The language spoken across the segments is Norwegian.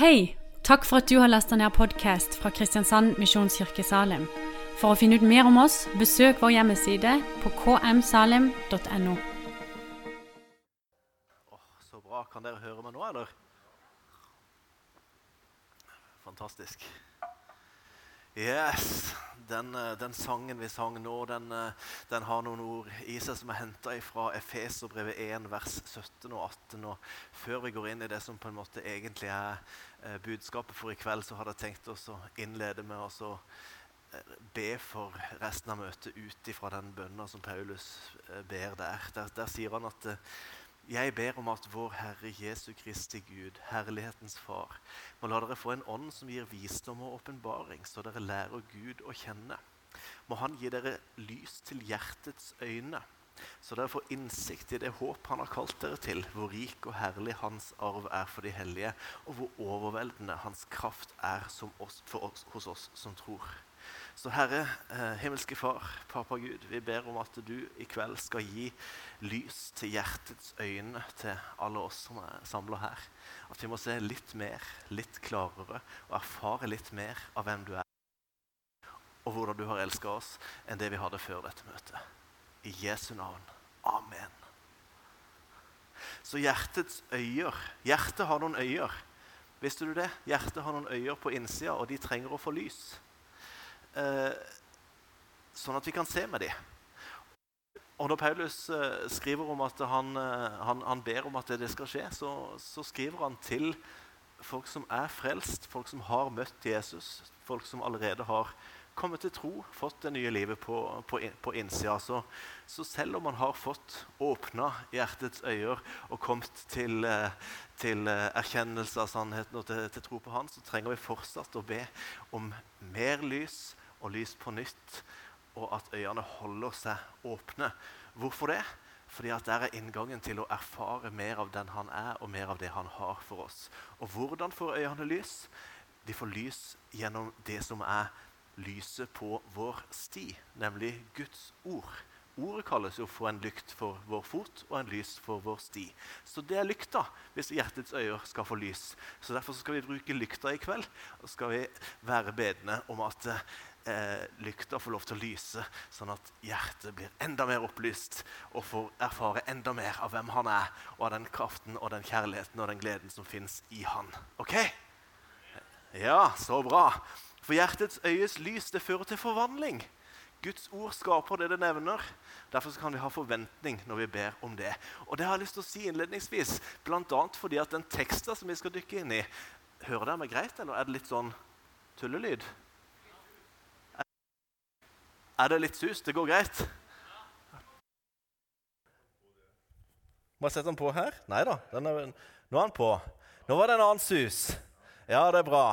Hei! Takk for at du har lasta ned podkast fra Kristiansand Misjonskirke Salim. For å finne ut mer om oss, besøk vår hjemmeside på kmsalim.no. Åh, så bra. Kan dere høre meg nå, eller? Fantastisk. Yes. Den, eh, den sangen vi sang nå, den, eh, den har noen ord i seg som er henta fra Efeserbrevet 1, vers 17 og 18. Og før vi går inn i det som på en måte egentlig er budskapet for i kveld, så hadde jeg tenkt oss å innlede med å eh, be for resten av møtet ut ifra den bønna som Paulus eh, ber der. Der, der sier han at eh, jeg ber om at vår Herre Jesu Kristi Gud, herlighetens Far, må la dere få en ånd som gir visdom og åpenbaring, så dere lærer Gud å kjenne. Må Han gi dere lys til hjertets øyne, så dere får innsikt i det håp Han har kalt dere til, hvor rik og herlig Hans arv er for de hellige, og hvor overveldende Hans kraft er oss, oss, hos oss som tror. Så Herre, eh, himmelske Far, Papa Gud, vi ber om at du i kveld skal gi lys til hjertets øyne til alle oss som er samla her. At vi må se litt mer, litt klarere og erfare litt mer av hvem du er. Og hvordan du har elska oss enn det vi hadde før dette møtet. I Jesu navn. Amen. Så hjertets øyer Hjertet har noen øyer. Visste du det? Hjertet har noen øyer på innsida, og de trenger å få lys eh, sånn at vi kan se med dem. Og Når Paulus eh, skriver om at han, eh, han, han, ber om at det skal skje, så, så, skriver han til folk som er frelst, folk som har møtt Jesus, folk som allerede har kommet til tro, fått det nye livet på, på, på innsida. Så, så, selv om man har fått åpna hjertets øyer og kommet til, eh, til erkjennelse av sannheten og til, til tro på Han, så trenger vi fortsatt å be om mer lys og lys på nytt, og at øyene holder seg åpne. Hvorfor det? Fordi at der er inngangen til å erfare mer av den han er, og mer av det han har for oss. Og hvordan får øyene lys? De får lys gjennom det som er lyset på vår sti, nemlig Guds ord. Ordet kalles jo for en lykt for vår fot og en lys for vår sti. Så det er lykta hvis hjertets øyer skal få lys. Så Derfor skal vi bruke lykta i kveld. Og skal vi være bedende om at eh, lykta får lov til å lyse, sånn at hjertet blir enda mer opplyst og får erfare enda mer av hvem han er, og av den kraften og den kjærligheten og den gleden som fins i han. Ok? Ja, så bra. For hjertets øyes lys det fører til forvandling. Guds ord skaper det det nevner. Derfor kan vi ha forventning når vi ber om det. Og det har jeg lyst til å si innledningsvis, bl.a. fordi at den teksten som vi skal dykke inn i Hører dere meg greit, eller er det litt sånn tullelyd? Er det litt sus? Det går greit? Må jeg sette den på her? Nei da. nå er den på. Nå var det en annen sus. Ja, det er bra.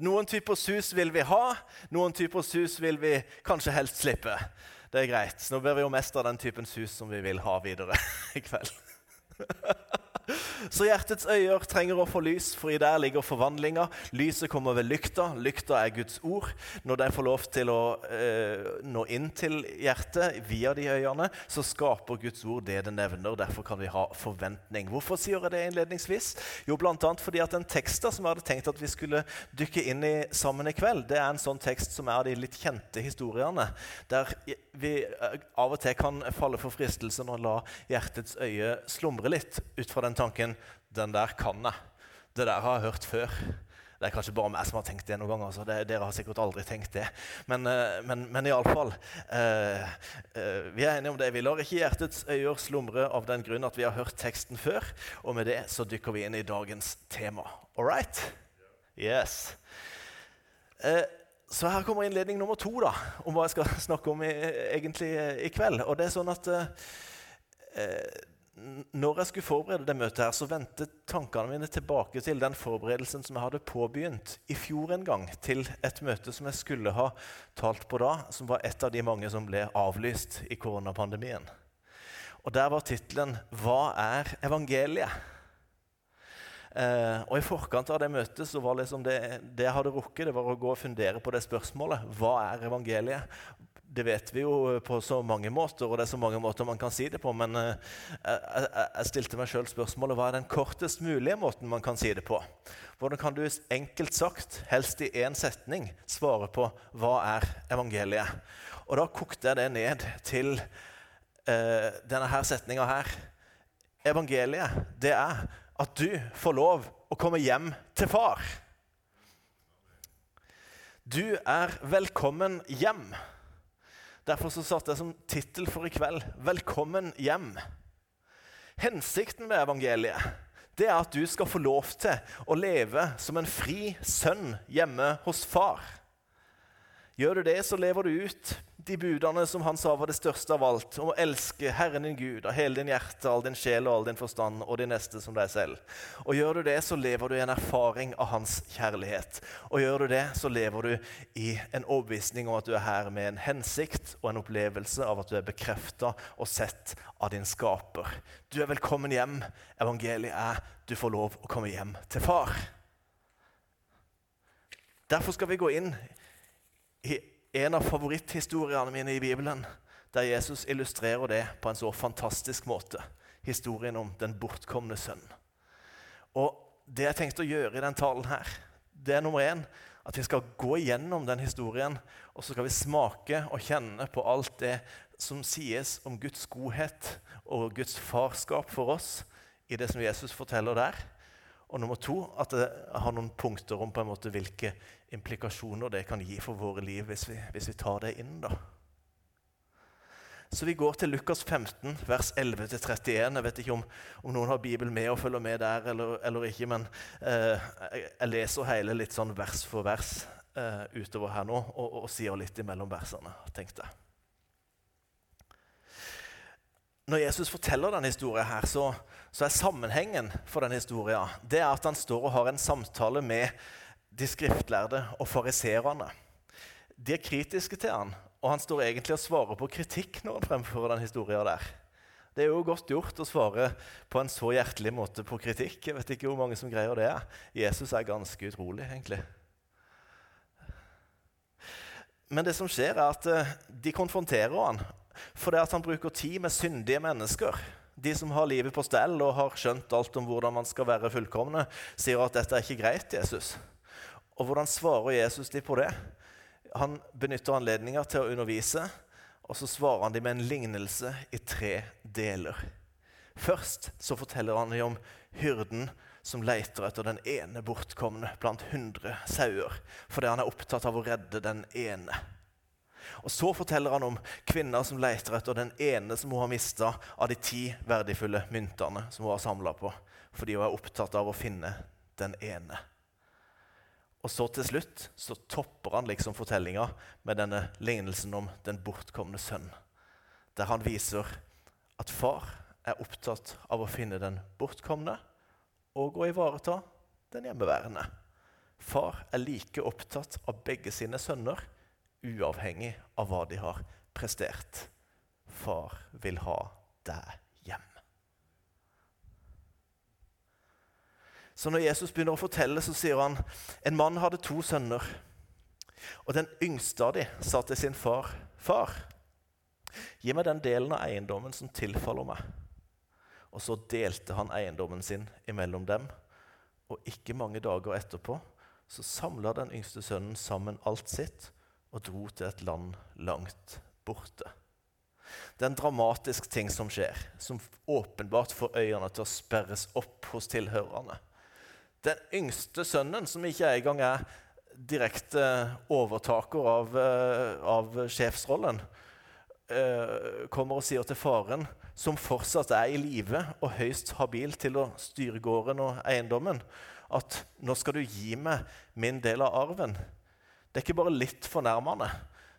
Noen typer sus vil vi ha, noen typer sus vil vi kanskje helst slippe. Det er greit. Nå ber vi jo mest av den typen sus som vi vil ha videre i kveld. Så hjertets øyer trenger å få lys, for i der ligger forvandlinga. Lyset kommer ved lykta. Lykta er Guds ord. Når de får lov til å eh, nå inn til hjertet via de øyene, så skaper Guds ord det det nevner. Derfor kan vi ha forventning. Hvorfor sier jeg det innledningsvis? Jo, bl.a. fordi at den teksten som jeg hadde tenkt at vi skulle dykke inn i sammen i kveld, det er en sånn tekst som er av de litt kjente historiene, der vi eh, av og til kan falle for fristelsen å la hjertets øye slumre litt ut fra den tanken den der kan jeg. Det der har jeg hørt før. Det er kanskje bare meg som har tenkt det noen ganger. Altså. Det, dere har sikkert aldri tenkt det. Men, eh, men, men iallfall eh, eh, Vi er enige om det. Vi lar ikke hjertets øyer slumre av den grunn at vi har hørt teksten før. Og med det så dykker vi inn i dagens tema. All right? Yes. Eh, så her kommer innledning nummer to da, om hva jeg skal snakke om i, egentlig i kveld. Og det er sånn at eh, når jeg skulle forberede det møtet, her, så vendte tankene mine tilbake til den forberedelsen som jeg hadde påbegynt i fjor en gang, til et møte som jeg skulle ha talt på da, som var et av de mange som ble avlyst i koronapandemien. Og Der var tittelen 'Hva er evangeliet?' Eh, og I forkant av det møtet så var liksom det, det jeg hadde rukket, det var å gå og fundere på det spørsmålet. Hva er evangeliet? Det vet vi jo på så mange måter, og det er så mange måter man kan si det på. Men eh, jeg, stilte meg sjøl spørsmålet hva er den kortest mulige måten man kan si det på? Hvordan kan du enkelt sagt, helst i én setning, svare på hva er evangeliet? Og da kokte jeg det ned til eh, denne her setninga her. Evangeliet, det er at du får lov å komme hjem til far. Du er velkommen hjem. Derfor så satte jeg som tittel for i kveld 'Velkommen hjem'. Hensikten med evangeliet det er at du skal få lov til å leve som en fri sønn hjemme hos far. Gjør du det, så lever du ut de budene som han sa var det største av alt, om å elske Herren din Gud av hele din hjerte, all din sjel og all din forstand, og de neste som deg selv. Og Gjør du det, så lever du i en erfaring av hans kjærlighet. Og gjør du det, så lever du i en overbevisning om at du er her med en hensikt og en opplevelse av at du er bekrefta og sett av din skaper. Du er velkommen hjem. Evangeliet er du får lov å komme hjem til far. Derfor skal vi gå inn en av favoritthistoriene mine i Bibelen, der Jesus illustrerer det på en så fantastisk måte. Historien om den bortkomne sønnen. Og Det jeg tenkte å gjøre i den talen, her, det er nummer én at vi skal gå igjennom den historien, og så skal vi smake og kjenne på alt det som sies om Guds godhet og Guds farskap for oss i det som Jesus forteller der. Og nummer to at det har noen punkter om på en måte hvilke implikasjoner det kan gi for våre liv hvis vi, hvis vi tar det inn. da. Så vi går til Lukas 15, vers 11-31. Jeg vet ikke om, om, noen har Bibelen med og følger med der eller, eller ikke, men eh, jeg, leser hele litt sånn vers for vers eh, utover her nå og, og, sier litt imellom versene, tenkte jeg. Når Jesus forteller denne historien, her, så, så er sammenhengen for denne historien det er at han står og har en samtale med de skriftlærde og fariserene. De er kritiske til han, og han står egentlig og svarer på kritikk når han fremfører den historien der. Det er jo godt gjort å svare på en så hjertelig måte på kritikk. Jeg vet ikke hvor mange som greier det. Jesus er ganske utrolig, egentlig. Men det som skjer, er at eh, de konfronterer han fordi at han bruker tid med syndige mennesker. De som har livet på stell og har skjønt alt om hvordan man skal være fullkomne, sier at dette er ikke greit, Jesus. Og hvordan svarer Jesus de på det? Han benytter anledninger til å undervise, og så svarer han dem med en lignelse i tre deler. Først så forteller han dem om hyrden som leter etter den ene bortkomne blant hundre sauer, fordi han er opptatt av å redde den ene. Og Så forteller han om kvinner som leter etter den ene som hun har mista av de ti verdifulle myntene som hun har samla på, fordi hun er opptatt av å finne den ene. Og så til slutt så topper han liksom fortellinga med denne lignelsen om den bortkomne sønn, der han viser at far er opptatt av å finne den bortkomne og å ivareta den hjemmeværende. Far er like opptatt av begge sine sønner, uavhengig av hva de har prestert. Far vil ha deg hjem. Så når Jesus begynner å fortelle, så sier han en mann hadde to sønner. Og den yngste av dem sa til sin far, 'Far, gi meg den delen av eiendommen som tilfaller meg.' Og så delte han eiendommen sin imellom dem. Og ikke mange dager etterpå så samla den yngste sønnen sammen alt sitt og dro til et land langt borte. Det er en dramatisk ting som skjer, som åpenbart får øynene til å sperres opp hos tilhørerne. Den yngste sønnen, som ikke engang er direkte overtaker av, eh, av sjefsrollen, eh, kommer og sier til faren, som fortsatt er i live og høyst habil til å styre gården og eiendommen, at 'nå skal du gi meg min del av arven'. Det er ikke bare litt fornærmende.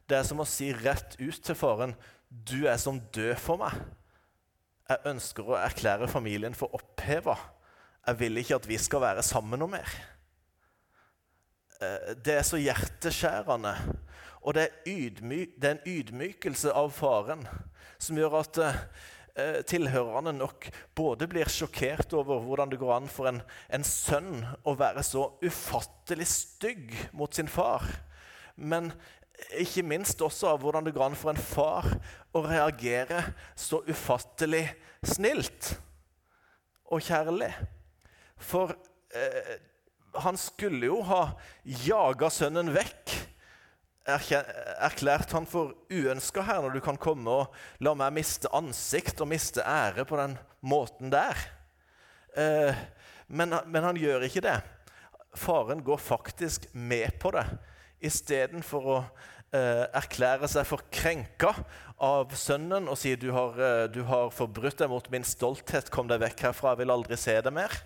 Det er som å si rett ut til faren 'Du er som død for meg'. Jeg ønsker å erklære familien for oppheva. Jeg vil ikke at vi skal være sammen noe mer. Eh, det er så hjerteskjærende. Og det er, ydmy, det er en ydmykelse av faren som gjør at eh, tilhørerne nok både blir sjokkert over hvordan det går an for en, en sønn å være så ufattelig stygg mot sin far, men ikke minst også av hvordan det går an for en far å reagere så ufattelig snilt og kjærlig. For eh, han skulle jo ha jaga sønnen vekk. Erklært han for uønska her, når du kan komme og la meg miste ansikt og miste ære på den måten der. Eh, men, men han gjør ikke det. Faren går faktisk med på det istedenfor å eh, erklære seg for krenka av sønnen og si du har, eh, du har forbrutt deg mot min stolthet, kom deg vekk herfra, jeg vil aldri se deg mer.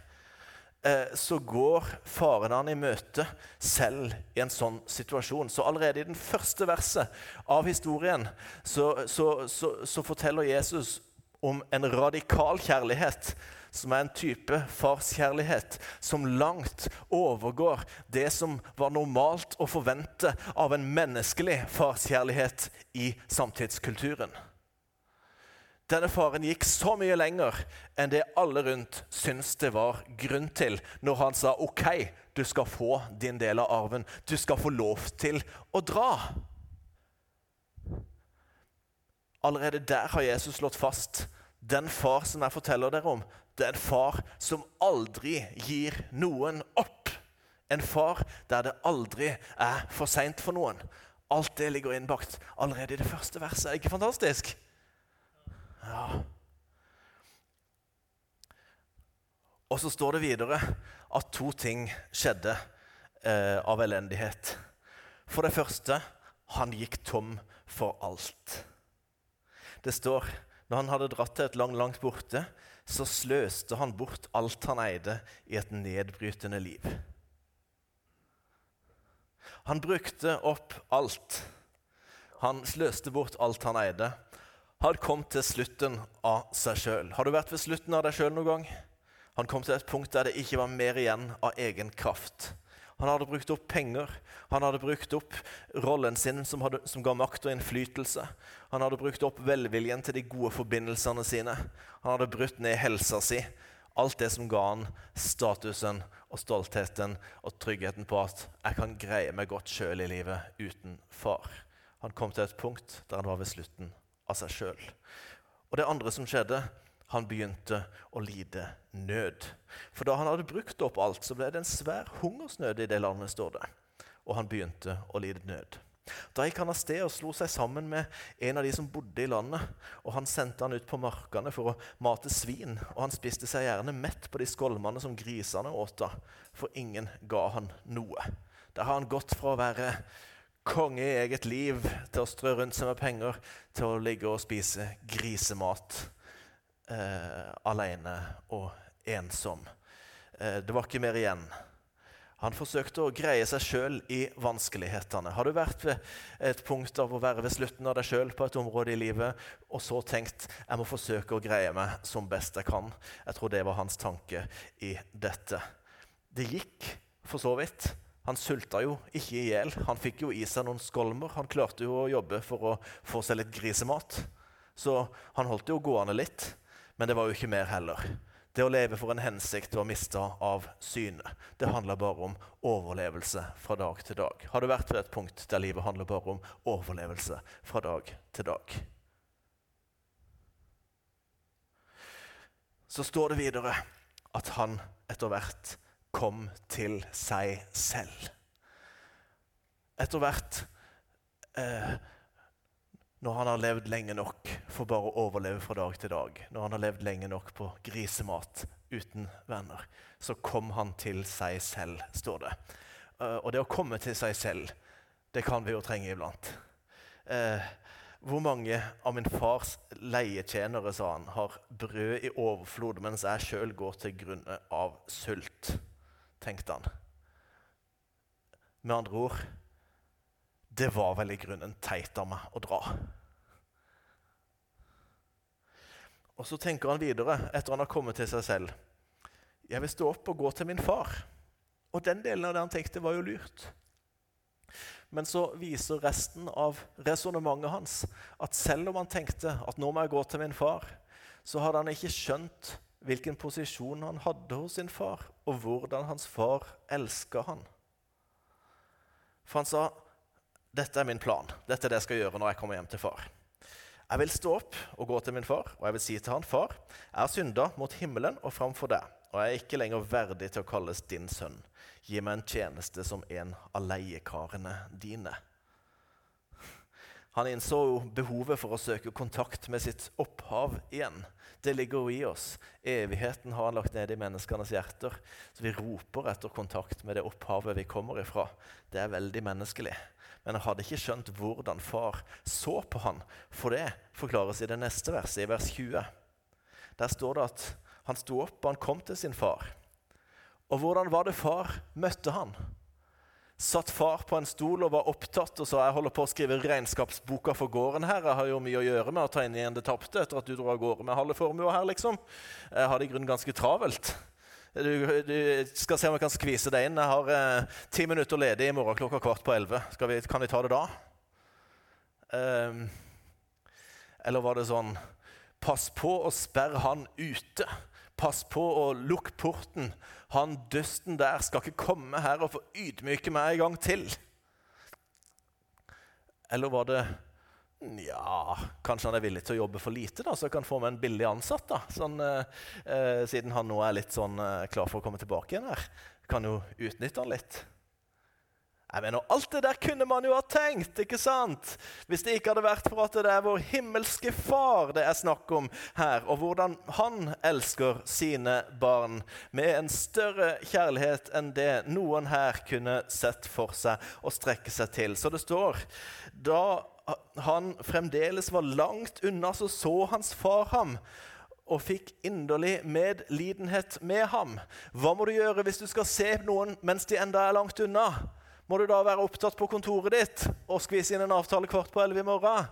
Eh, så går faren han i møte selv i en sånn situasjon. Så allerede i den første verset av historien så, så, så, så forteller Jesus om en radikal kjærlighet som er en type farskjærlighet som langt overgår det som var normalt å forvente av en menneskelig farskjærlighet i samtidskulturen. Denne faren gikk så mye lenger enn det alle rundt syntes det var grunn til, når han sa OK, du skal få din del av arven. Du skal få lov til å dra. Allerede der har Jesus slått fast den far som jeg forteller dere om, det er en far som aldri gir noen opp. En far der det aldri er for seint for noen. Alt det ligger innbakt allerede i det første verset. Er ikke fantastisk? Ja. Og så står det videre at to ting skjedde eh, av elendighet. For det første han gikk tom for alt. Det står når han hadde dratt til et langt, langt borte, så sløste han bort alt han eide, i et nedbrytende liv. Han brukte opp alt. Han sløste bort alt han eide. Han kom til slutten av seg sjøl. Har du vært ved slutten av deg sjøl noen gang? Han kom til et punkt der det ikke var mer igjen av egen kraft. Han hadde brukt opp penger, han hadde brukt opp rollen sin som, hadde, som, ga makt og innflytelse. Han hadde brukt opp velviljen til de gode forbindelsene sine. Han hadde brutt ned helsa si. Alt det som ga han statusen og stoltheten og tryggheten på at 'jeg kan greie meg godt sjøl i livet uten far'. Han kom til et punkt der han var ved slutten av seg sjøl. Og det andre som skjedde, han begynte å lide nød. For da han hadde brukt opp alt, så ble det en svær hungersnød i det landet, står det. Og han begynte å lide nød. Da gikk han av sted og slo seg sammen med en av de som bodde i landet. og Han sendte han ut på markene for å mate svin, og han spiste seg gjerne mett på de skolmene som grisene åt av, for ingen ga han noe. Der har han gått fra å være konge i eget liv til å strø rundt seg med penger, til å ligge og spise grisemat eh, alene og ensom. Eh, det var ikke mer igjen. Han forsøkte å greie seg sjøl i vanskelighetene. Har du vært ved et punkt av å være ved slutten av deg sjøl på et område i livet, og så tenkt jeg må forsøke å greie meg som best jeg kan? Jeg tror det var hans tanke i dette. Det gikk for så vidt. Han sulta jo ikke i hjel. Han fikk jo i seg noen skolmer. Han klarte jo å jobbe for å få seg litt grisemat. Så han holdt jo gående litt. Men det var jo ikke mer heller. Det å leve for en hensikt var mista av syne. Det handler bare om overlevelse fra dag til dag. Har du vært ved et punkt der livet handler bare om overlevelse fra dag til dag? Så står det videre at han etter hvert kom til seg selv. Etter hvert eh, når han har levd lenge nok for bare å overleve fra dag til dag, når han har levd lenge nok på grisemat uten venner, så kom han til seg selv, står det. Eh, og det å komme til seg selv, det kan vi jo trenge iblant. Eh, hvor mange av min fars leietjenere, sa han, har brød i overflod, mens jeg sjøl går til grunne av sult? Tenkte han. Med andre ord det var vel i grunnen teit av meg å dra. Og så tenker han videre, etter han har kommet til seg selv. Jeg vil stå opp og gå til min far. Og den delen av det han tenkte, var jo lurt. Men så viser resten av resonnementet hans at selv om han tenkte at nå må jeg gå til min far, så hadde han ikke skjønt hvilken posisjon han hadde hos sin far, og hvordan hans far elska han. For han sa dette er min plan. Dette er det jeg skal gjøre når jeg kommer hjem til far. Jeg vil stå opp og gå til min far, og jeg vil si til han, far, jeg har synda mot himmelen og framfor deg, og jeg er ikke lenger verdig til å kalles din sønn. Gi meg en tjeneste som en av leiekarene dine. Han innså behovet for å søke kontakt med sitt opphav igjen. Det ligger jo i oss. Evigheten har han lagt ned i menneskenes hjerter. Så vi roper etter kontakt med det opphavet vi kommer ifra. Det er veldig menneskelig. Men jeg hadde ikke skjønt hvordan far så på han, for det forklares i det neste verset, i vers 20. Der står det at han sto opp og han kom til sin far. Og hvordan var det far møtte han? Satt far på en stol og var opptatt og sa jeg holder på å skrive regnskapsboka for gården her. Jeg har jo mye å gjøre med å ta inn igjen det tapte etter at du dro av gårde med halve formua her, liksom. Jeg har det i grunnen ganske travelt. Du, du, skal se om jeg kan skvise deg inn. Jeg har eh, ti minutter ledig i morgen klokka kvart på elleve. Kan vi ta det da? Um, eller var det sånn Pass på å sperre han ute. Pass på å lukke porten. Han dusten der skal ikke komme her og få ydmyke meg en gang til. Eller var det ja, kanskje han er villig til å jobbe for lite, da, så jeg kan få meg en billig ansatt. da, sånn, eh, eh, Siden han nå er litt sånn eh, klar for å komme tilbake igjen her. Kan jo utnytte han litt. Jeg mener, Alt det der kunne man jo ha tenkt, ikke sant? Hvis det ikke hadde vært for at det er vår himmelske Far det er snakk om her, og hvordan han elsker sine barn med en større kjærlighet enn det noen her kunne sett for seg og strekke seg til. Så det står da han fremdeles var langt unna, så så hans far ham og fikk inderlig medlidenhet med ham. Hva må du gjøre hvis du skal se noen mens de enda er langt unna? Må du da være opptatt på kontoret ditt og skvise inn en avtale kvart på elleve i morgen?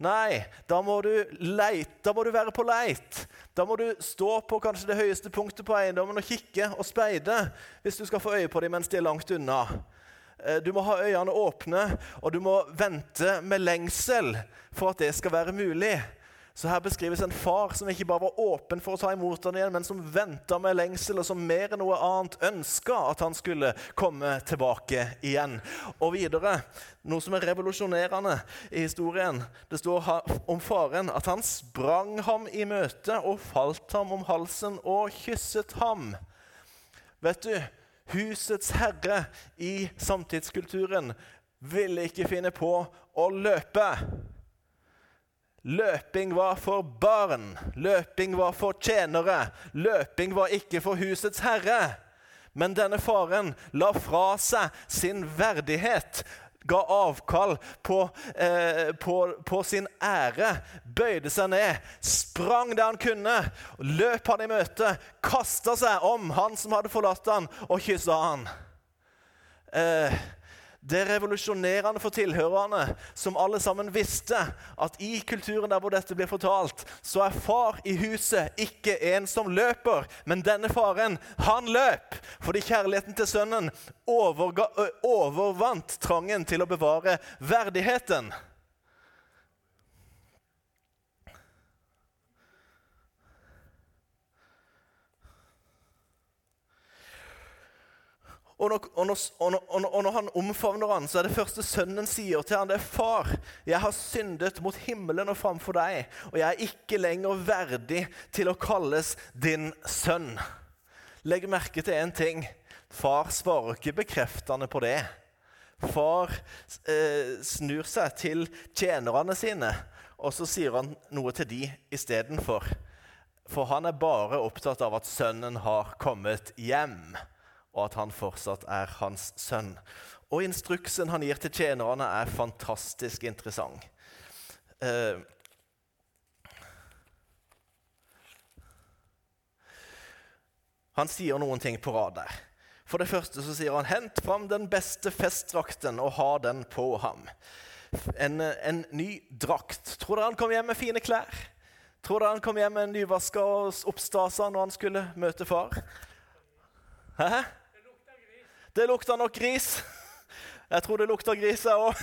Nei, da må, leit, da må, du være på leit. Da må du stå på kanskje det høyeste punktet på eiendommen og kikke og speide hvis du skal få øye på dem mens de er langt unna. Eh, du må ha øynene åpne, og du må vente med lengsel for at det skal være mulig. Så her beskrives en far som ikke bare var åpen for å ta imot ham igjen, men som venta med lengsel, og som mer enn noe annet ønska at han skulle komme tilbake igjen. Og videre, noe som er revolusjonerende i historien. Det står om faren at han sprang ham i møte og falt ham om halsen og kysset ham. Vet du, husets herre i samtidskulturen ville ikke finne på å løpe. Løping var for barn. Løping var for tjenere. Løping var ikke for husets herre. Men denne faren la fra seg sin verdighet, ga avkall på, eh, på, på, sin ære, bøyde seg ned, sprang det han kunne, løp han i møte, kasta seg om han som hadde forlatt han, og kyssa han. Eh, det er revolusjonerende for tilhørerne, som alle sammen visste at i kulturen der hvor dette blir fortalt, så er far i huset ikke en som løper, men denne faren, han løp. Fordi kjærligheten til sønnen overga, overvant trangen til å bevare verdigheten. Og når, og, når, og, når, og når, han omfavner han, så er det første sønnen sier til han, det er far, jeg har syndet mot himmelen og framfor deg, og jeg er ikke lenger verdig til å kalles din sønn. Legg merke til én ting. Far svarer ikke bekreftende på det. Far eh, snur seg til tjenerne sine, og så sier han noe til de istedenfor. For han er bare opptatt av at sønnen har kommet hjem og at han fortsatt er hans sønn. Og instruksen han gir til tjenerne, er fantastisk interessant. Eh, han sier noen ting på rad der. For det første så sier han 'hent fram den beste festdrakten og ha den på ham'. En, en ny drakt. Tror dere han kom hjem med fine klær? Tror dere han kom hjem med en nyvaska og oppstasa når han skulle møte far? Hæ? Det lukter nok gris. Jeg tror det lukter gris, jeg òg.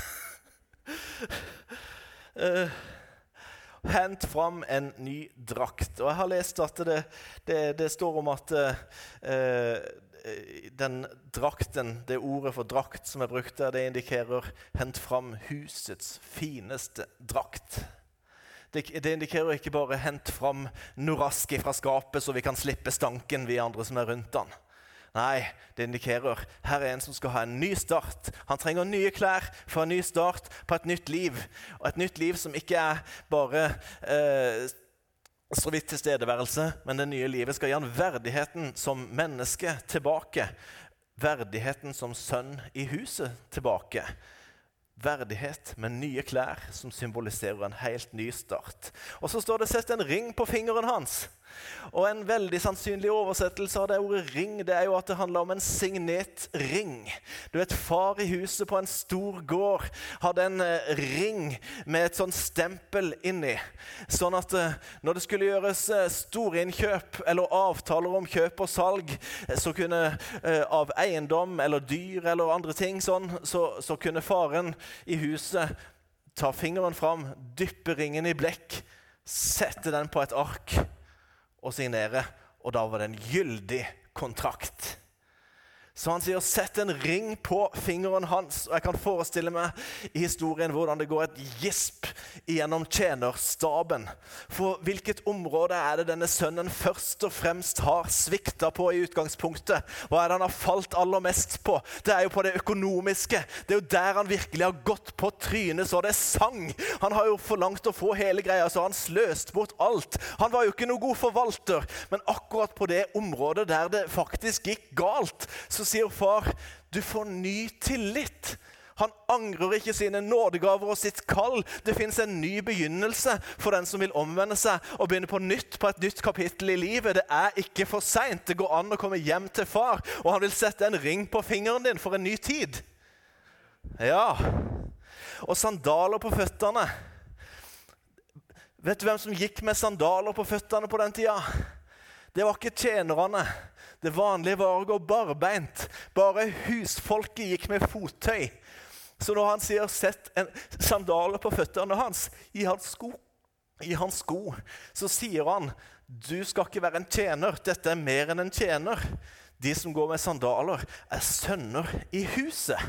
Uh, hent fram en ny drakt. Og jeg har lest at det, det, det står om at uh, eh, den drakten, det ordet for drakt som er brukt der, det indikerer 'hent fram husets fineste drakt'. Det, det indikerer ikke bare 'hent fram noe fra skapet, så vi kan slippe stanken, vi andre som er rundt han'. Nei, det indikerer her er en som skal ha en ny start. Han trenger nye klær for en ny start på et nytt liv. Og et nytt liv som ikke er bare eh, så vidt tilstedeværelse, men det nye livet skal gi han verdigheten som menneske tilbake. Verdigheten som sønn i huset tilbake verdighet med nye klær som symboliserer en helt ny start. Og så står det 'sett en ring på fingeren hans'. Og En veldig sannsynlig oversettelse av det ordet 'ring' det er jo at det handler om en signet ring. Du vet, Far i huset på en stor gård hadde en eh, ring med et sånt stempel inni. Sånn at eh, når det skulle gjøres eh, storinnkjøp eller avtaler om kjøp og salg så kunne av eiendom eller dyr eller andre ting, sånn, så, så kunne faren i huset ta fingeren fram, dyppe ringen i blekk, sette den på et ark og signere. Og da var det en gyldig kontrakt. Så han sier 'sett en ring på fingeren hans'. Og jeg kan forestille meg i historien hvordan det går et gisp gjennom tjenerstaben. For hvilket område er det denne sønnen først og fremst har svikta på i utgangspunktet? Hva er det han har falt aller mest på? Det er jo på det økonomiske. Det er jo der han virkelig har gått på trynet så det sang. Han har jo forlangt å få hele greia, så han sløst bort alt. Han var jo ikke noe god forvalter, men akkurat på det området der det faktisk gikk galt, så så sier far, du får ny tillit. Han angrer ikke sine nådegaver og sitt kall. Det fins en ny begynnelse for den som vil omvende seg og begynne på nytt på et nytt kapittel i livet. Det er ikke for seint. Det går an å komme hjem til far, og han vil sette en ring på fingeren din for en ny tid. Ja. Og sandaler på føttene. Vet du hvem som gikk med sandaler på føttene på den tida? Det var ikke tjenerne. Det vanlige var å gå barbeint. Bare husfolket gikk med fottøy. Så når han sier 'sett sandaler på føttene hans', i hans sko, i hans sko, så sier han 'du skal ikke være en tjener'. Dette er mer enn en tjener. De som går med sandaler, er sønner i huset.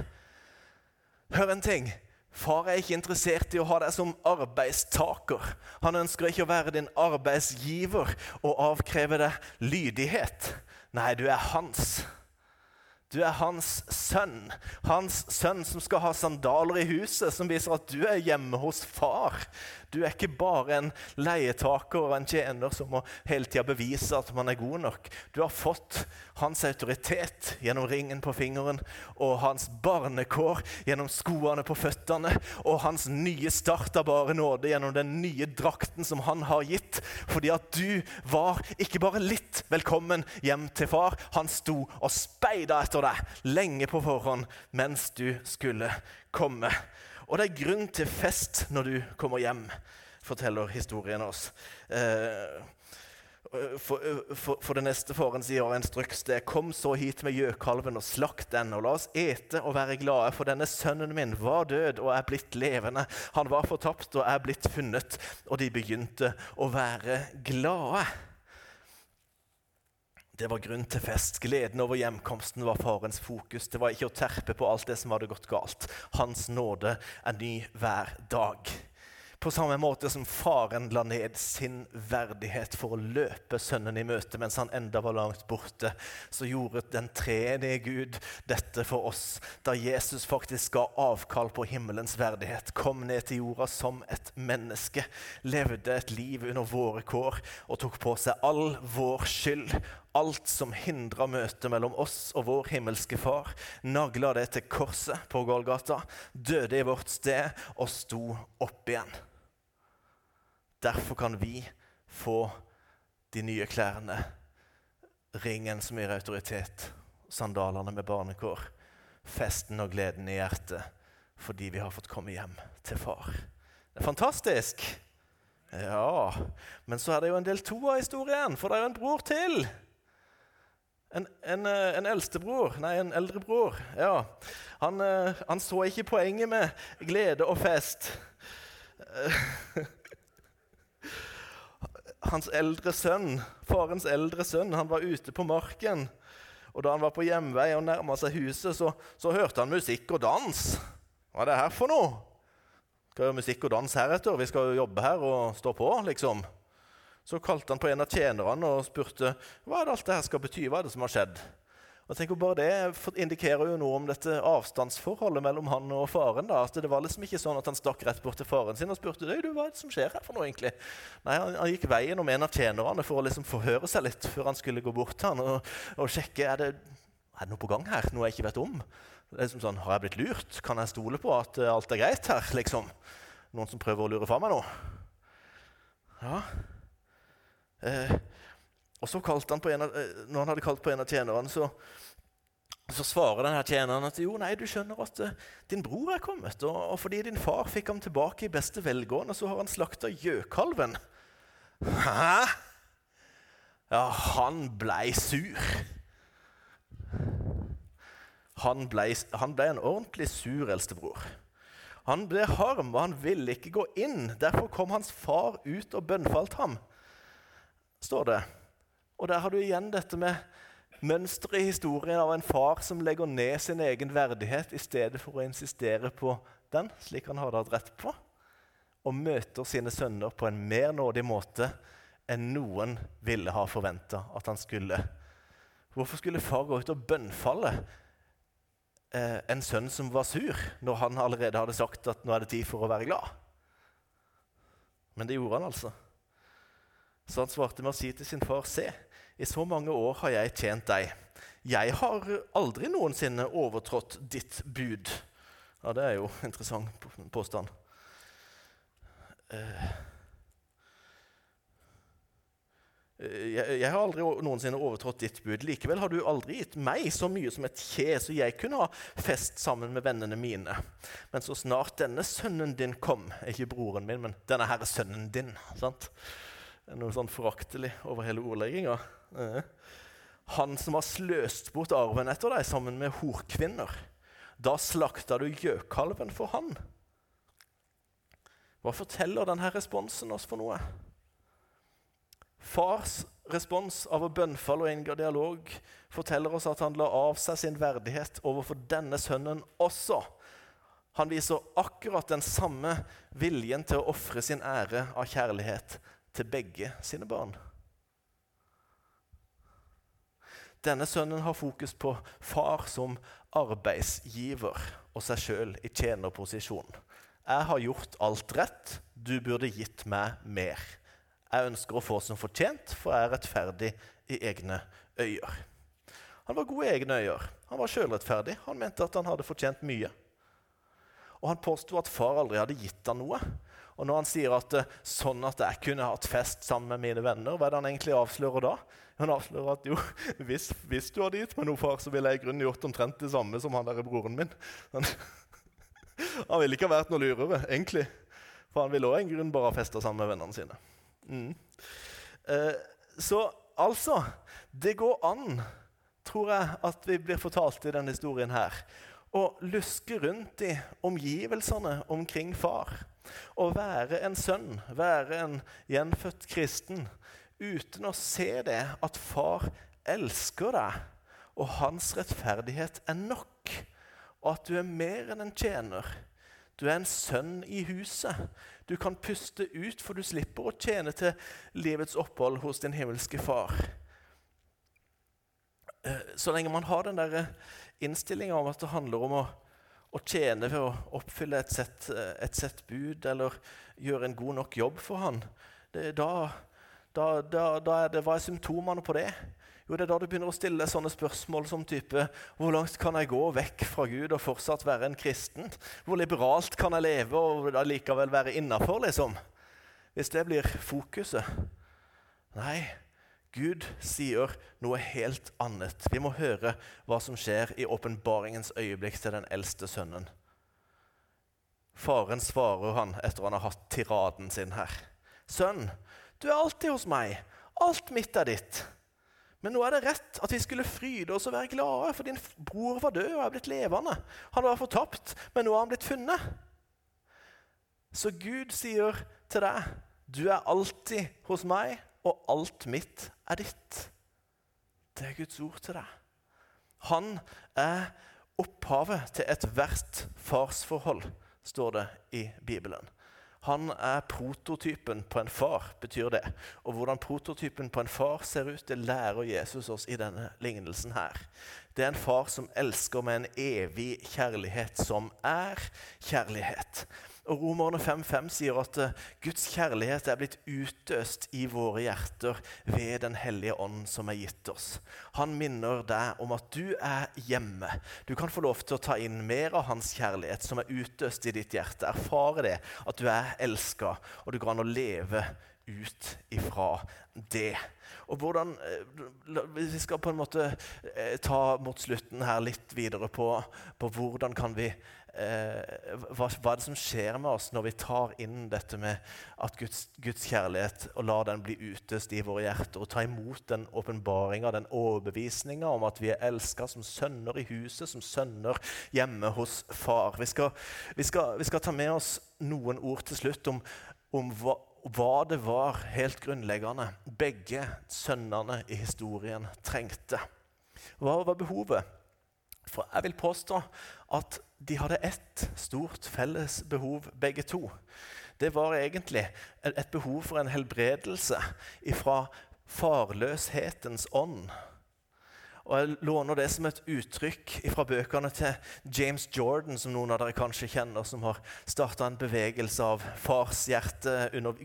Hør en ting. Far er ikke interessert i å ha deg som arbeidstaker. Han ønsker ikke å være din arbeidsgiver og avkreve deg lydighet. Nei, du er hans. Du er hans sønn. Hans sønn som skal ha sandaler i huset, som viser at du er hjemme hos far. Du er ikke bare en leietaker og en tjener som må hele tida bevise at man er god nok. Du har fått hans autoritet gjennom ringen på fingeren og hans barnekår gjennom skoene på føttene og hans nye start av bare nåde gjennom den nye drakten som han har gitt. Fordi at du var ikke bare litt velkommen hjem til far. Han sto og speida etter deg lenge på forhånd mens du skulle komme. Og det er grunn til fest når du kommer hjem, forteller historien oss. Eh, for, for, for, det neste faren sier en struks det Kom så hit med gjøkalven og slakt den, og la oss ete og være glade, for denne sønnen min var død og er blitt levende. Han var fortapt og er blitt funnet. Og de begynte å være glade. Det var grunn til fest. Gleden over hjemkomsten var farens fokus. Det var ikke å terpe på alt det som hadde gått galt. Hans nåde er ny hver dag. På samme måte som faren la ned sin verdighet for å løpe sønnen i møte mens han enda var langt borte, så gjorde den tredje Gud dette for oss da Jesus faktisk ga avkall på himmelens verdighet, kom ned til jorda som et menneske, levde et liv under våre kår og tok på seg all vår skyld alt som hindra møtet mellom oss og vår himmelske Far, nagla det til korset på Golgata, døde i vårt sted og sto opp igjen. Derfor kan vi få de nye klærne, ringen som gir autoritet, sandalene med barnekår, festen og gleden i hjertet fordi vi har fått komme hjem til far. Det er fantastisk! Ja, men så er det jo en del to av historien, for det er jo en bror til. En, en, eh, en eldstebror, nei, en eldrebror. Ja. Han, eh, han så ikke poenget med glede og fest. hans eldre sønn, farens eldre sønn, han var ute på marken. Og da han var på hjemvei og nærma seg huset, så, så, hørte han musikk og dans. Hva er det her for noe? Skal musikk og dans heretter? Vi skal jo jobbe her og stå på, liksom. Så kalte han på en av tjenerne og spurte hva er det alt dette skal bety. Hva er det som har skjedd? Og tenk bare Det indikerer jo noe om dette avstandsforholdet mellom han og faren. da, at Det var liksom ikke sånn at han stakk rett bort til faren sin og spurte du, hva er det som skjer her for noe egentlig? Nei, Han, han gikk veien om en av tjenerne for å liksom forhøre seg litt før han skulle gå bort til han og, og sjekke er det, er det noe på gang her, noe jeg ikke vet om. Det er liksom sånn, Har jeg blitt lurt? Kan jeg stole på at uh, alt er greit her? liksom? Noen som prøver å lure fra meg nå? Ja. Eh, og så kalte han på en av, eh, Når han hadde kalt på en av tjenerne, så, så svarer denne tjeneren at jo, nei, du skjønner at uh, din bror er kommet. Og, og, fordi din far fikk ham tilbake i beste velgående, så har han slakta gjøkalven. Hæ? Ja, han blei sur. Han blei ble en ordentlig sur eldstebror. Han ble harm, og han ville ikke gå inn. Derfor kom hans far ut og bønnfalt ham, står det. Og der har du igjen dette med mønsteret i historien av en far som legger ned sin egen verdighet i stedet for å insistere på den, slik han hadde hatt rett på, og møter sine sønner på en mer nådig måte enn noen ville ha forventa at han skulle. Hvorfor skulle far gå ut og bønnfalle eh, en sønn som var sur, når han allerede hadde sagt at nå er det tid for å være glad? Men det gjorde han altså. Så han svarte med å si til sin far, se, i så mange år har jeg tjent deg. Jeg har aldri noensinne overtrådt ditt bud. Ja, det er jo interessant påstand. Eh, jeg, jeg, har aldri noensinne overtrådt ditt bud. Likevel har du aldri gitt meg så mye som et kje, så jeg kunne ha fest sammen med vennene mine. Men så snart denne sønnen din kom Ikke broren min, men denne herre sønnen din. sant? Noe sånn foraktelig over hele ordlegginga. Eh. Han som har sløst bort arven etter deg sammen med horkvinner. Da slakta du gjøkalven for han. Hva forteller denne responsen oss for noe? Fars respons av å bønnfalle og inngå dialog forteller oss at han la av seg sin verdighet overfor denne sønnen også. Han viser akkurat den samme viljen til å ofre sin ære av kjærlighet til begge sine barn. Denne sønnen har fokus på far som arbeidsgiver og seg sjøl i tjenerposisjon. Jeg har gjort alt rett, du burde gitt meg mer. Jeg ønsker å få som fortjent, for jeg er rettferdig i egne øyer. Han var god i egne øyer. Han var sjølrettferdig. Han mente at han hadde fortjent mye. Og han påsto at far aldri hadde gitt han noe. Og når han sier at eh, sånn at jeg kunne hatt fest sammen med mine venner, hva er det han egentlig avslører da? Han avslører at jo, hvis, hvis du hadde gitt meg noe, far, så ville jeg i grunnen gjort omtrent det samme som han der broren min. Han, han ville ikke ha vært noe lurere, egentlig. For han ville òg en grunn bare ha festa sammen med vennene sine. Mm. Eh, så altså Det går an, tror jeg, at vi blir fortalt i denne historien her, å luske rundt i omgivelsene omkring far. Å være en sønn, være en gjenfødt kristen, uten å se det at far elsker deg, og hans rettferdighet er nok, og at du er mer enn en tjener. Du er en sønn i huset. Du kan puste ut, for du slipper å tjene til livets opphold hos din himmelske far. Eh, så lenge man har den innstillinga om at det handler om å å tjene ved å oppfylle et sett, et sett, bud eller gjøre en god nok jobb for han, det, da, da, da, da, er det, Hva er symptomene på det? Jo, det er da du begynner å stille sånne spørsmål som type Hvor langt kan jeg gå vekk fra Gud og fortsatt være en kristen? Hvor liberalt kan jeg leve og likevel være innafor, liksom? Hvis det blir fokuset Nei, Gud sier noe helt annet. Vi må høre hva som skjer i åpenbaringens øyeblikk til den eldste sønnen. Faren svarer han etter han har hatt tiraden sin her. Sønn, du er alltid hos meg. Alt mitt er ditt. Men nå er det rett at vi skulle fryde oss og være glade, for din bror var død og er blitt levende. Han var fortapt, men nå er han blitt funnet. Så Gud sier til deg, du er alltid hos meg og alt mitt er ditt. Det er Guds ord til deg. Han er opphavet til ethvert farsforhold, står det i Bibelen. Han er prototypen på en far, betyr det. Og hvordan prototypen på en far ser ut, det lærer Jesus oss i denne lignelsen her. Det er en far som elsker med en evig kjærlighet, som er kjærlighet. Og Romerne 5.5 sier at eh, Guds kjærlighet er blitt utøst i våre hjerter ved Den hellige ånd som er gitt oss. Han minner deg om at du er hjemme. Du kan få lov til å ta inn mer av hans kjærlighet som er utøst i ditt hjerte. Erfare det, at du er elska, og du går an å leve ut ifra det. Og hvordan, eh, Vi skal på en måte eh, ta mot slutten her litt videre på, på hvordan kan vi eh, hva, hva, er det som skjer med oss når vi tar inn dette med at Guds, Guds kjærlighet og lar den bli utøst i våre hjerter, og ta imot den åpenbaringa, den overbevisninga om at vi er elska som sønner i huset, som sønner hjemme hos far. Vi skal, vi skal, vi skal ta med oss noen ord til slutt om, om hva, hva det var helt grunnleggende begge sønnene i historien trengte. Hva var behovet? For jeg vil påstå at de hadde ett stort felles behov, begge to. Det var egentlig et behov for en helbredelse ifra farløshetens ånd og Jeg låner det som et uttrykk fra bøkene til James Jordan, som noen av dere kanskje kjenner, som har starta en bevegelse av farshjerte, under,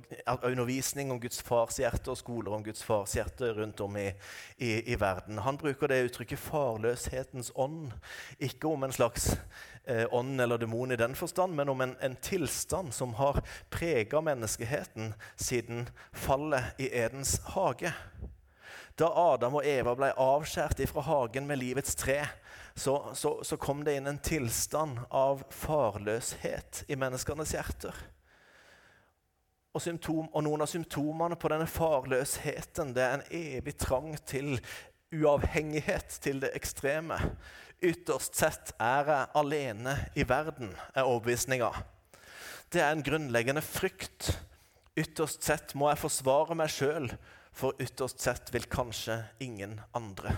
undervisning om Guds fars hjerte og skoler om Guds fars hjerte rundt om i, i, i, verden. Han bruker det uttrykket 'farløshetens ånd', ikke om en slags eh, ånd eller demon i den forstand, men om en, en tilstand som har prega menneskeheten siden fallet i Edens hage. Da Adam og Eva ble avskåret fra hagen med livets tre, så, så, så, kom det inn en tilstand av farløshet i menneskenes hjerter. Og, symptom, og noen av symptomene på denne farløsheten det er en evig trang til uavhengighet, til det ekstreme. Ytterst sett er jeg alene i verden, er overbevisninga. Det er en grunnleggende frykt. Ytterst sett må jeg forsvare meg sjøl for ytterst sett vil kanskje ingen andre.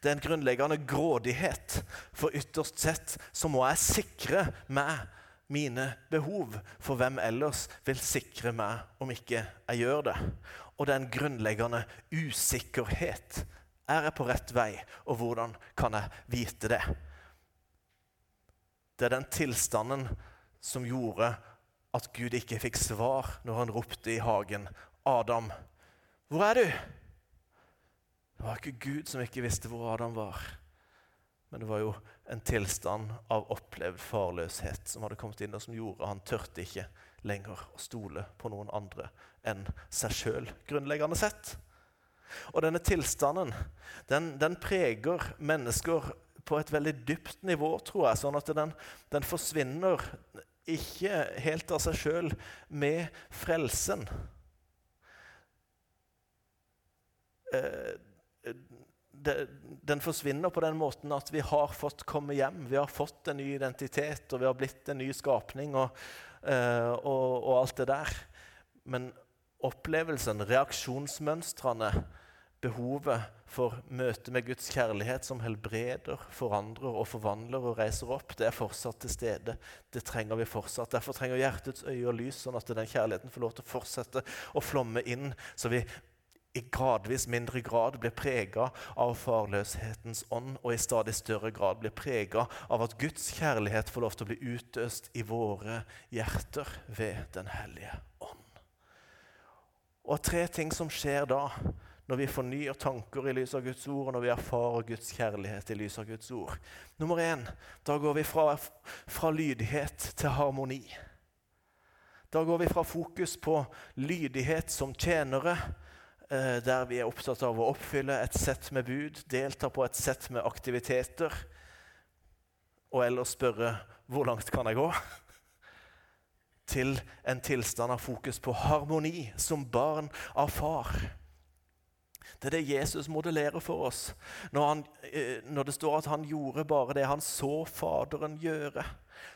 Det er en grunnleggende grådighet, for ytterst sett så må jeg sikre meg mine behov, for hvem ellers vil sikre meg om ikke jeg gjør det? Og det er en grunnleggende usikkerhet. Er jeg på rett vei, og hvordan kan jeg vite det? Det er den tilstanden som gjorde at Gud ikke fikk svar når han ropte i hagen. Adam, hvor er du? Det var ikke Gud som ikke visste hvor Adam var. Men det var jo en tilstand av opplevd farløshet som hadde kommet inn, og som gjorde han tørte ikke lenger å stole på noen andre enn seg sjøl, grunnleggende sett. Og denne tilstanden den, den, preger mennesker på et veldig dypt nivå, tror jeg. Sånn at den, den forsvinner ikke helt av seg sjøl med frelsen. Eh, den forsvinner på den måten at vi har fått komme hjem. Vi har fått en ny identitet, og vi har blitt en ny skapning og, eh, og, og alt det der. Men opplevelsen, reaksjonsmønstrene, behovet for møte med Guds kjærlighet som helbreder, forandrer og forvandler og reiser opp, det er fortsatt til stede. Det trenger vi fortsatt. Derfor trenger hjertets øye og lys, sånn at den kjærligheten får lov til å fortsette å flomme inn, så vi i gradvis mindre grad blir prega av farløshetens ånd, og i stadig større grad blir prega av at Guds kjærlighet får lov til å bli utøst i våre hjerter ved Den hellige ånd. Og tre ting som skjer da, når vi fornyer tanker i lys av Guds ord, og når vi erfarer Guds kjærlighet i lys av Guds ord. Nummer én, da går vi fra, fra lydighet til harmoni. Da går vi fra fokus på lydighet som tjenere der vi er opptatt av å oppfylle et sett med bud, delta på et sett med aktiviteter, og ellers spørre 'Hvor langt kan jeg gå?' Til en tilstand av fokus på harmoni som barn av far. Det er det Jesus modellerer for oss når, han, eh, når, det står at han gjorde bare det han så Faderen gjøre.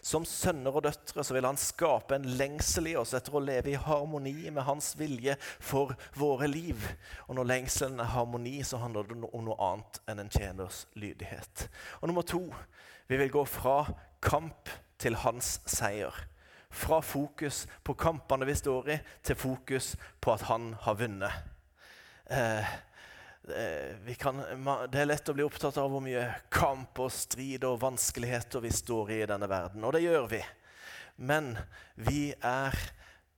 Som sønner og døtre så vil han skape en lengsel i oss etter å leve i harmoni med hans vilje for våre liv. Og når lengselen er harmoni, så handler det om noe annet enn en tjeners lydighet. Og nummer to vi vil gå fra kamp til hans seier. Fra fokus på kampene vi står i, til fokus på at han har vunnet. Eh, kan, det er lett å bli opptatt av hvor mye kamp og strid og vanskeligheter vi står i i denne verden, og det gjør vi. Men vi er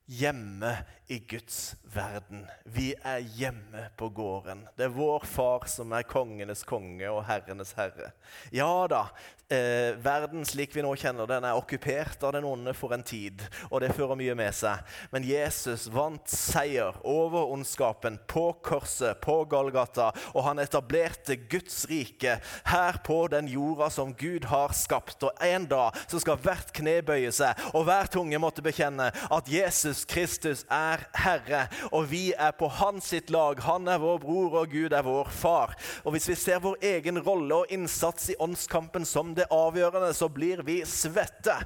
hjemme i Guds verden. Vi er hjemme på gården. Det er vår far som er kongenes konge og herrenes herre. Ja da, eh, verden slik vi nå kjenner den, er okkupert av den onde for en tid, og det fører mye med seg. Men Jesus vant seier over ondskapen på korset, på Golgata, og han etablerte Guds rike her på den jorda som Gud har skapt. Og en dag så skal hvert kne bøye seg, og hver tunge måtte bekjenne at Jesus Kristus er Herre, og vi er på hans sitt lag. Han er vår bror, og Gud er vår far. Og hvis vi ser vår egen rolle og innsats i åndskampen som det avgjørende, så blir vi svette.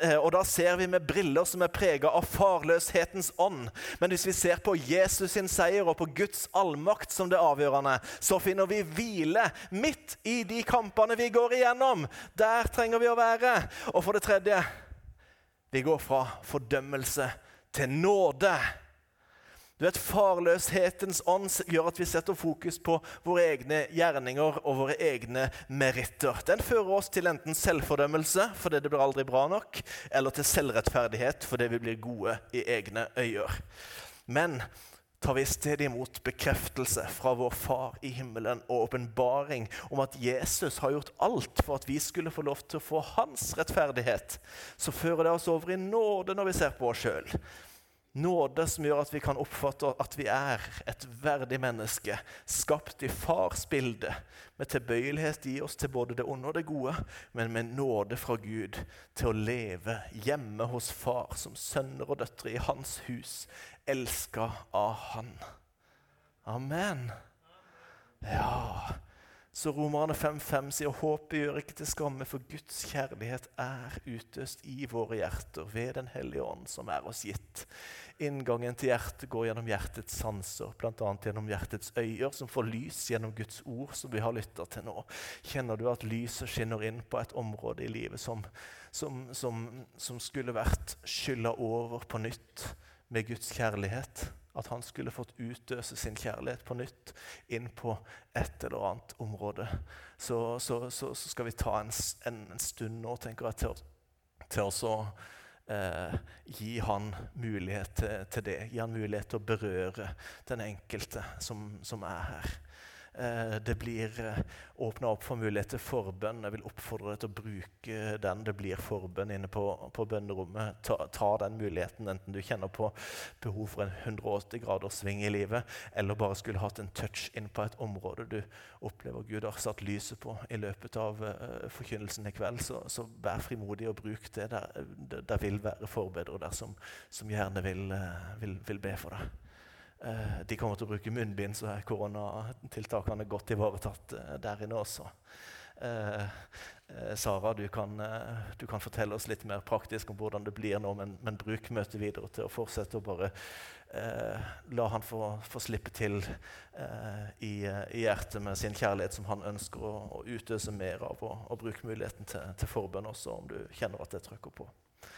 Eh, og da ser vi med briller som er prega av farløshetens ånd. Men hvis vi ser på Jesus sin seier og på Guds allmakt som det avgjørende, så finner vi hvile midt i de kampene vi går igjennom. Der trenger vi å være. Og for det tredje vi går fra fordømmelse til nåde. Du vet, Farløshetens ånd gjør at vi setter fokus på våre egne gjerninger og våre egne meritter. Den fører oss til enten selvfordømmelse fordi det blir aldri bra nok, eller til selvrettferdighet fordi vi blir gode i egne øyer. Men tar vi i stedet imot bekreftelse fra vår Far i himmelen og åpenbaring om at Jesus har gjort alt for at vi skulle få lov til å få hans rettferdighet, så fører det oss over i nåde når vi ser på oss sjøl. Nåde som gjør at vi kan oppfatte at vi er et verdig menneske, skapt i fars bilde, med tilbøyelighet i oss til både det onde og det gode, men med nåde fra Gud til å leve hjemme hos far som sønner og døtre i hans hus, elska av han. Amen. Ja, så Romerne 5.5 sier håpet gjør ikke til skamme, for Guds kjærlighet er utøst i våre hjerter ved Den hellige ånd, som er oss gitt. Inngangen til hjertet går gjennom hjertets sanser, bl.a. gjennom hjertets øyer, som får lys gjennom Guds ord, som vi har lytta til nå. Kjenner du at lyset skinner inn på et område i livet som, som, som, som skulle vært skylla over på nytt med Guds kjærlighet? At han skulle fått utøse sin kjærlighet på nytt inn på et eller annet område. Så, så, så, så skal vi ta en, en, en, stund nå tenker jeg, til, til å eh, gi han mulighet til, til, det. Gi han mulighet til å berøre den enkelte som, som er her. Eh, det blir eh, åpna opp for mulighet til forbønn. Jeg vil oppfordre deg til å bruke den. Det blir forbønn inne på, på bønnerommet. Ta, ta, den muligheten, enten du kjenner på behov for en 180 graders sving i livet, eller bare skulle hatt en touch inn på et område du opplever Gud har satt lyset på i løpet av uh, forkynnelsen i kveld. Så, så, vær frimodig og bruk det. Der, der vil være forbedrere der som, som gjerne vil, uh, vil, vil be for deg. Eh, de kommer til å bruke munnbind, så er koronatiltakene godt ivaretatt eh, der inne også. Eh, Sara, du kan, du kan, fortelle oss litt mer praktisk om hvordan det blir nå, men, men bruk møtet videre til å fortsette å bare eh, la han få, få slippe til eh, i, i, hjertet med sin kjærlighet som han ønsker å, å utøse mer av, og, og bruk muligheten til, til forbønn også, om du kjenner at det trykker på.